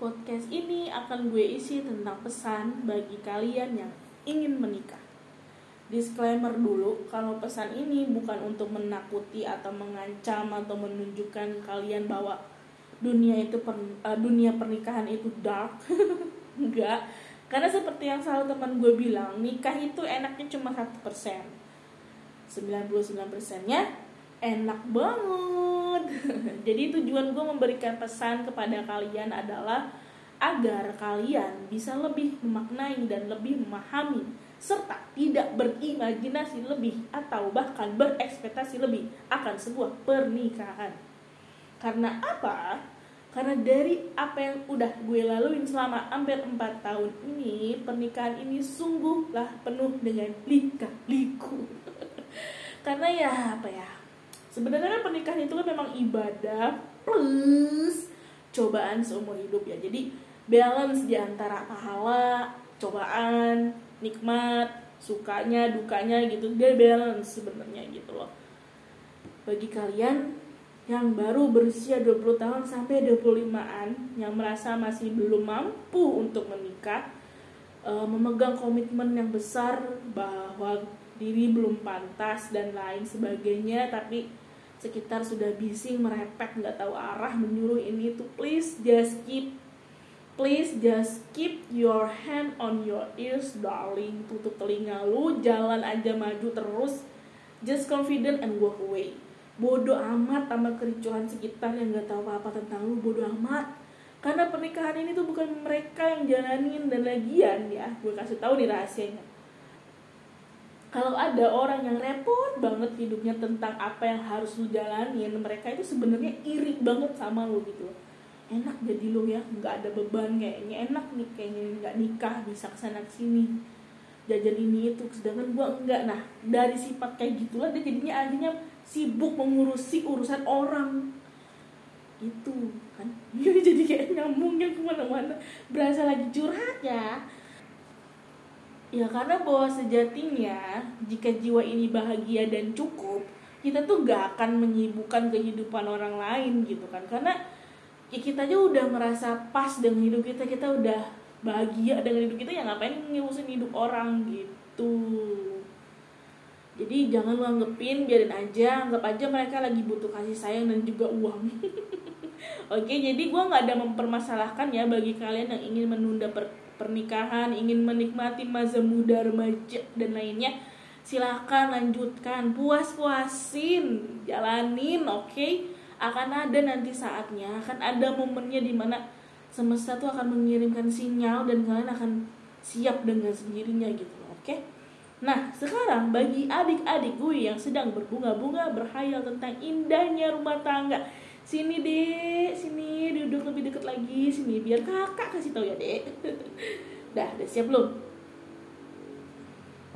Podcast ini akan gue isi tentang pesan bagi kalian yang ingin menikah. Disclaimer dulu, kalau pesan ini bukan untuk menakuti atau mengancam atau menunjukkan kalian bahwa dunia itu per, uh, dunia pernikahan itu dark. Enggak. Karena seperti yang selalu teman gue bilang, nikah itu enaknya cuma satu persen. 99 persennya enak banget. Jadi tujuan gue memberikan pesan kepada kalian adalah agar kalian bisa lebih memaknai dan lebih memahami serta tidak berimajinasi lebih atau bahkan berekspektasi lebih akan sebuah pernikahan. Karena apa? Karena dari apa yang udah gue laluin selama hampir 4 tahun ini, pernikahan ini sungguhlah penuh dengan lika-liku. Karena ya apa ya, sebenarnya kan pernikahan itu kan memang ibadah plus cobaan seumur hidup ya. Jadi balance di antara pahala cobaan nikmat sukanya dukanya gitu. Dia balance sebenarnya gitu loh. Bagi kalian yang baru berusia 20 tahun sampai 25-an yang merasa masih belum mampu untuk menikah uh, memegang komitmen yang besar bahwa diri belum pantas dan lain sebagainya tapi sekitar sudah bising merepet nggak tahu arah menyuruh ini tuh please just keep please just keep your hand on your ears darling. Tutup telinga lu jalan aja maju terus. Just confident and walk away. Bodoh amat sama kericuhan sekitar yang nggak tahu apa-apa tentang lu bodoh amat. Karena pernikahan ini tuh bukan mereka yang jalanin dan lagian ya. Gue kasih tahu nih rahasianya kalau ada orang yang repot banget hidupnya tentang apa yang harus lu jalanin mereka itu sebenarnya iri banget sama lu gitu. Enak jadi lu ya nggak ada beban kayaknya. Enak nih kayaknya nggak nikah bisa ke sana ke sini. Jajan ini itu sedangkan gua enggak nah dari sifat kayak gitulah dia jadinya akhirnya sibuk mengurusi urusan orang. Itu kan. Jadi kayak nyambungnya ke mana-mana. Berasa lagi curhat ya Ya karena bahwa sejatinya jika jiwa ini bahagia dan cukup, kita tuh gak akan menyibukkan kehidupan orang lain gitu kan. Karena ya kita aja udah merasa pas dengan hidup kita, kita udah bahagia dengan hidup kita ya ngapain ngurusin hidup orang gitu. Jadi jangan lu anggapin, biarin aja, anggap aja mereka lagi butuh kasih sayang dan juga uang. Oke, jadi gue nggak ada mempermasalahkan ya bagi kalian yang ingin menunda per pernikahan, ingin menikmati masa muda remaja dan lainnya, silahkan lanjutkan, puas-puasin, jalanin, oke? Okay? Akan ada nanti saatnya, akan ada momennya di mana semesta tuh akan mengirimkan sinyal dan kalian akan siap dengan sendirinya gitu, oke? Okay? Nah, sekarang bagi adik-adik gue yang sedang berbunga-bunga berhayal tentang indahnya rumah tangga, sini dek. Sini duduk lebih deket lagi. Sini biar kakak kasih tahu ya dek. Dah udah siap belum?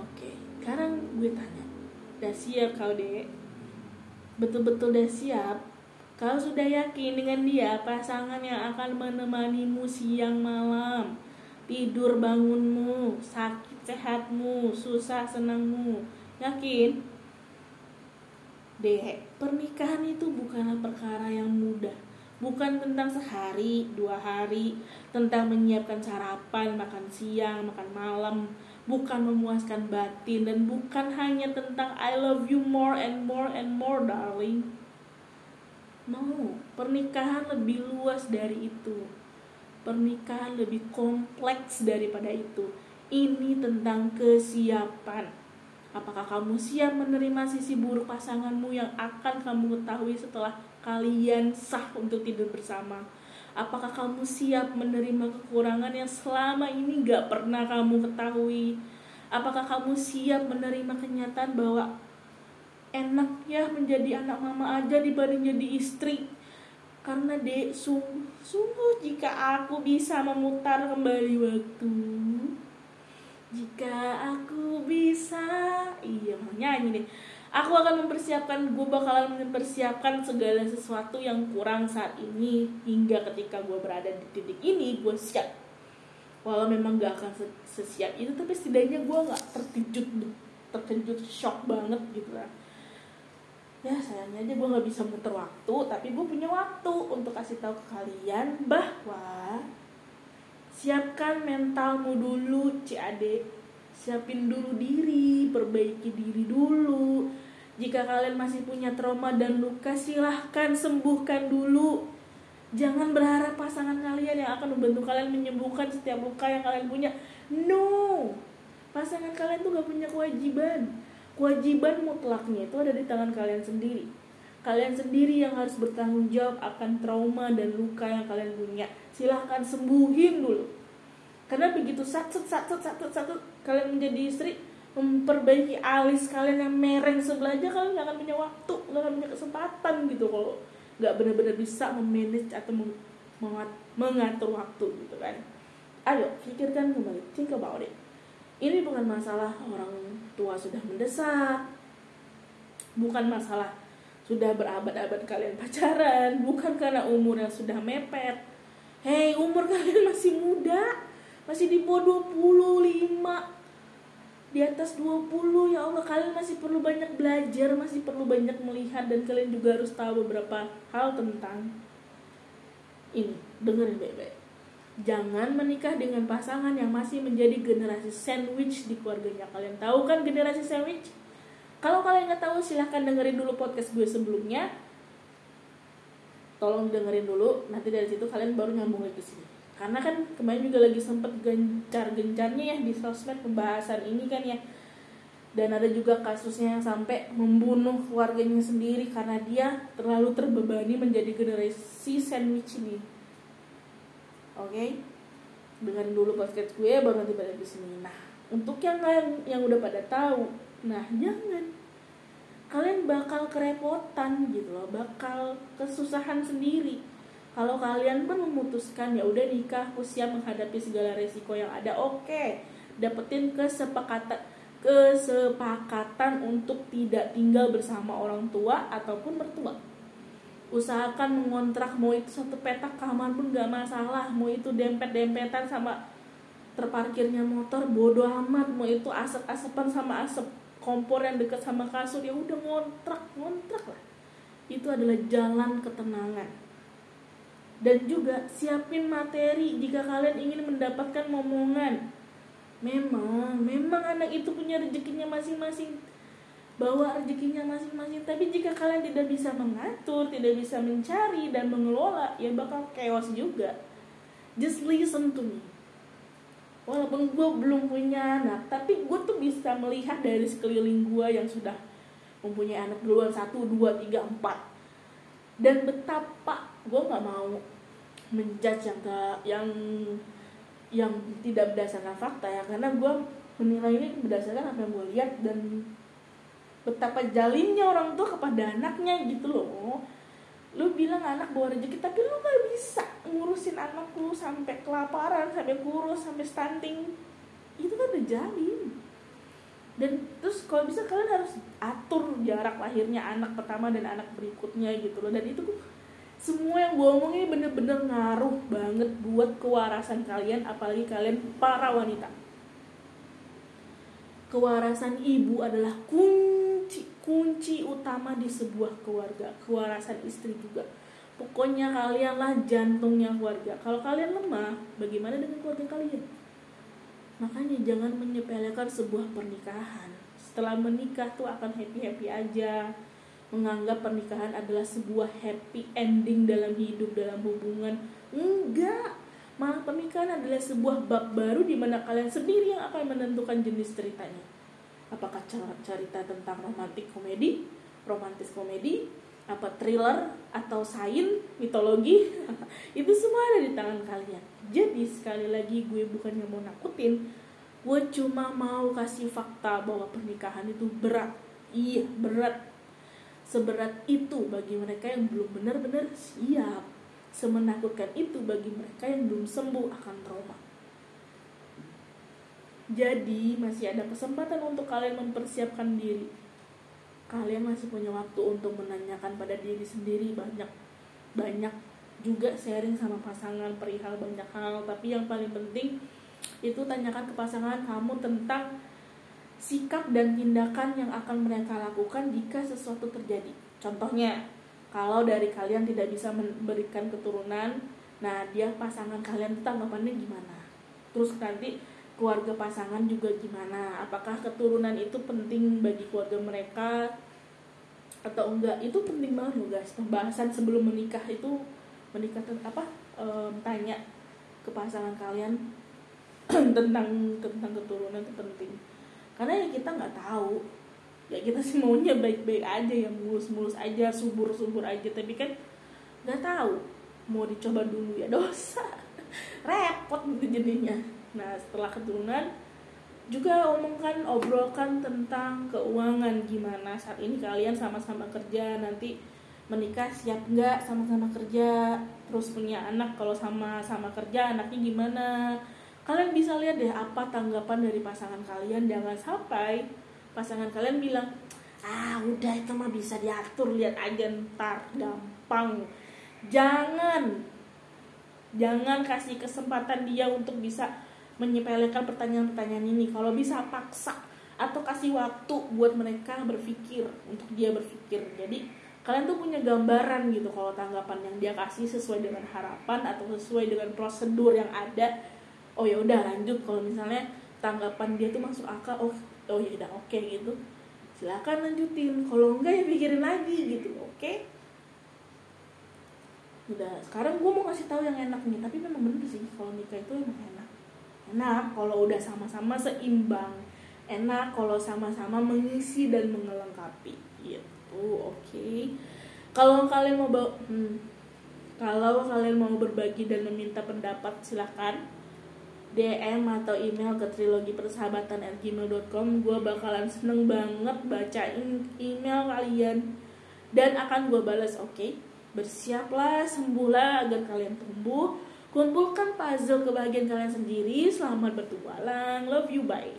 Oke sekarang gue tanya. Udah siap kau dek? Betul-betul udah siap? Kau sudah yakin dengan dia pasangan yang akan menemanimu siang malam? Tidur bangunmu sakit sehatmu susah senangmu? Yakin Dek, pernikahan itu bukanlah perkara yang mudah. Bukan tentang sehari, dua hari, tentang menyiapkan sarapan, makan siang, makan malam, bukan memuaskan batin, dan bukan hanya tentang I love you more and more and more, darling. No, pernikahan lebih luas dari itu. Pernikahan lebih kompleks daripada itu. Ini tentang kesiapan Apakah kamu siap menerima sisi buruk pasanganmu yang akan kamu ketahui setelah kalian sah untuk tidur bersama? Apakah kamu siap menerima kekurangan yang selama ini gak pernah kamu ketahui? Apakah kamu siap menerima kenyataan bahwa enak ya menjadi anak mama aja dibanding jadi istri karena dek sungguh, sungguh jika aku bisa memutar kembali waktu nih aku akan mempersiapkan gue bakalan mempersiapkan segala sesuatu yang kurang saat ini hingga ketika gue berada di titik ini gue siap. Walau memang gak akan sesiap itu tapi setidaknya gue gak terkejut terkejut shock banget gitu lah. Ya sayangnya aja gue nggak bisa muter waktu tapi gue punya waktu untuk kasih tahu ke kalian bahwa siapkan mentalmu dulu CAD siapin dulu diri perbaiki diri dulu. Jika kalian masih punya trauma dan luka silahkan sembuhkan dulu. Jangan berharap pasangan kalian yang akan membantu kalian menyembuhkan setiap luka yang kalian punya. No! Pasangan kalian tuh gak punya kewajiban. Kewajiban mutlaknya itu ada di tangan kalian sendiri. Kalian sendiri yang harus bertanggung jawab akan trauma dan luka yang kalian punya. Silahkan sembuhin dulu. Karena begitu satu satu satu satu kalian menjadi istri memperbaiki alis kalian yang mereng sebelah aja kalian nggak akan punya waktu nggak akan punya kesempatan gitu kalau nggak benar-benar bisa memanage atau mengatur waktu gitu kan. Ayo pikirkan kembali think about it. Ini bukan masalah orang tua sudah mendesak bukan masalah sudah berabad-abad kalian pacaran bukan karena umur yang sudah mepet. Hei umur kalian masih muda masih di bawah 25 di atas 20 ya Allah kalian masih perlu banyak belajar masih perlu banyak melihat dan kalian juga harus tahu beberapa hal tentang ini. Dengerin baik-baik. Jangan menikah dengan pasangan yang masih menjadi generasi sandwich di keluarganya. Kalian tahu kan generasi sandwich? Kalau kalian nggak tahu silahkan dengerin dulu podcast gue sebelumnya. Tolong dengerin dulu nanti dari situ kalian baru nyambung lagi ke sini karena kan kemarin juga lagi sempet gencar-gencarnya ya di sosmed pembahasan ini kan ya. Dan ada juga kasusnya yang sampai membunuh keluarganya sendiri karena dia terlalu terbebani menjadi generasi sandwich ini. Oke? Okay? dengerin dulu podcast gue baru nanti balik di sini. Nah untuk yang lain yang udah pada tahu nah jangan. Kalian bakal kerepotan gitu loh bakal kesusahan sendiri kalau kalian pun memutuskan ya udah nikah usia menghadapi segala resiko yang ada oke. Okay. dapetin kesepakatan kesepakatan untuk tidak tinggal bersama orang tua ataupun mertua. Usahakan mengontrak mau itu satu petak kamar pun gak masalah mau itu dempet-dempetan sama terparkirnya motor bodoh amat. Mau itu asap-asapan sama asap kompor yang dekat sama kasur ya udah ngontrak ngontrak lah. Itu adalah jalan ketenangan dan juga siapin materi jika kalian ingin mendapatkan momongan. Memang memang anak itu punya rezekinya masing-masing. Bawa rezekinya masing-masing. Tapi jika kalian tidak bisa mengatur tidak bisa mencari dan mengelola ya bakal chaos juga. Just listen to me. Walaupun gue belum punya anak tapi gue tuh bisa melihat dari sekeliling gue yang sudah mempunyai anak duluan. Satu dua tiga empat. Dan betapa gue nggak mau menjudge yang ke yang yang tidak berdasarkan fakta ya. Karena gue menilai ini berdasarkan apa yang gue lihat dan betapa jalinnya orang tua kepada anaknya gitu loh. Lu bilang anak bawa rezeki tapi lu gak bisa ngurusin anak lu sampai kelaparan sampai kurus sampai stunting. Itu kan udah jalin. Dan terus kalau bisa kalian harus atur jarak lahirnya anak pertama dan anak berikutnya gitu loh. Dan itu semua yang gue omongin bener-bener ngaruh banget buat kewarasan kalian apalagi kalian para wanita. Kewarasan ibu adalah kunci kunci utama di sebuah keluarga. Kewarasan istri juga. Pokoknya kalianlah jantungnya keluarga. Kalau kalian lemah bagaimana dengan keluarga kalian? Makanya jangan menyepelekan sebuah pernikahan. Setelah menikah tuh akan happy happy aja menganggap pernikahan adalah sebuah happy ending dalam hidup dalam hubungan. Enggak. Malah pernikahan adalah sebuah bab baru di mana kalian sendiri yang akan menentukan jenis ceritanya. Apakah cerita tentang romantik komedi romantis komedi apa thriller atau sains mitologi? Itu semua ada di tangan kalian. Jadi sekali lagi gue bukan yang mau nakutin. Gue cuma mau kasih fakta bahwa pernikahan itu berat. Iya berat seberat itu bagi mereka yang belum benar-benar siap. Semenakutkan itu bagi mereka yang belum sembuh akan trauma. Jadi masih ada kesempatan untuk kalian mempersiapkan diri. Kalian masih punya waktu untuk menanyakan pada diri sendiri. Banyak banyak juga sharing sama pasangan perihal banyak hal. Tapi yang paling penting itu tanyakan ke pasangan kamu tentang sikap dan tindakan yang akan mereka lakukan jika sesuatu terjadi. Contohnya kalau dari kalian tidak bisa memberikan keturunan nah dia pasangan kalian tanggapannya gimana? Terus nanti keluarga pasangan juga gimana? Apakah keturunan itu penting bagi keluarga mereka atau enggak? Itu penting banget loh guys. Pembahasan sebelum menikah itu menikah apa um, tanya ke pasangan kalian tentang tentang keturunan itu penting karena ya kita nggak tahu. Ya kita sih maunya baik-baik aja ya mulus-mulus aja subur-subur aja. Tapi kan nggak tahu. Mau dicoba dulu ya dosa. Repot gitu jadinya. Nah setelah keturunan juga omongkan obrolkan tentang keuangan. Gimana saat ini kalian sama-sama kerja nanti menikah siap nggak sama-sama kerja? Terus punya anak kalau sama-sama kerja anaknya gimana kalian bisa lihat deh apa tanggapan dari pasangan kalian. Jangan sampai pasangan kalian bilang ah udah itu mah bisa diatur lihat aja ntar gampang. Jangan. Jangan kasih kesempatan dia untuk bisa menyepelekan pertanyaan-pertanyaan ini. Kalau bisa paksa atau kasih waktu buat mereka berpikir untuk dia berpikir. Jadi kalian tuh punya gambaran gitu kalau tanggapan yang dia kasih sesuai dengan harapan atau sesuai dengan prosedur yang ada oh ya udah lanjut kalau misalnya tanggapan dia tuh masuk akal oh oh ya udah oke okay, gitu silakan lanjutin kalau enggak ya pikirin lagi gitu oke okay? udah sekarang gue mau kasih tahu yang enak nih tapi memang bener sih kalau nikah itu emang enak enak kalau udah sama-sama seimbang enak kalau sama-sama mengisi dan mengelengkapi gitu oke okay. kalau kalian mau hmm, kalau kalian mau berbagi dan meminta pendapat silahkan DM atau email ke trilogi persahabatan gmail.com gue bakalan seneng banget bacain email kalian dan akan gue balas oke okay? bersiaplah sembuhlah agar kalian tumbuh Kumpulkan puzzle kebahagiaan kalian sendiri. Selamat bertualang. Love you. Bye.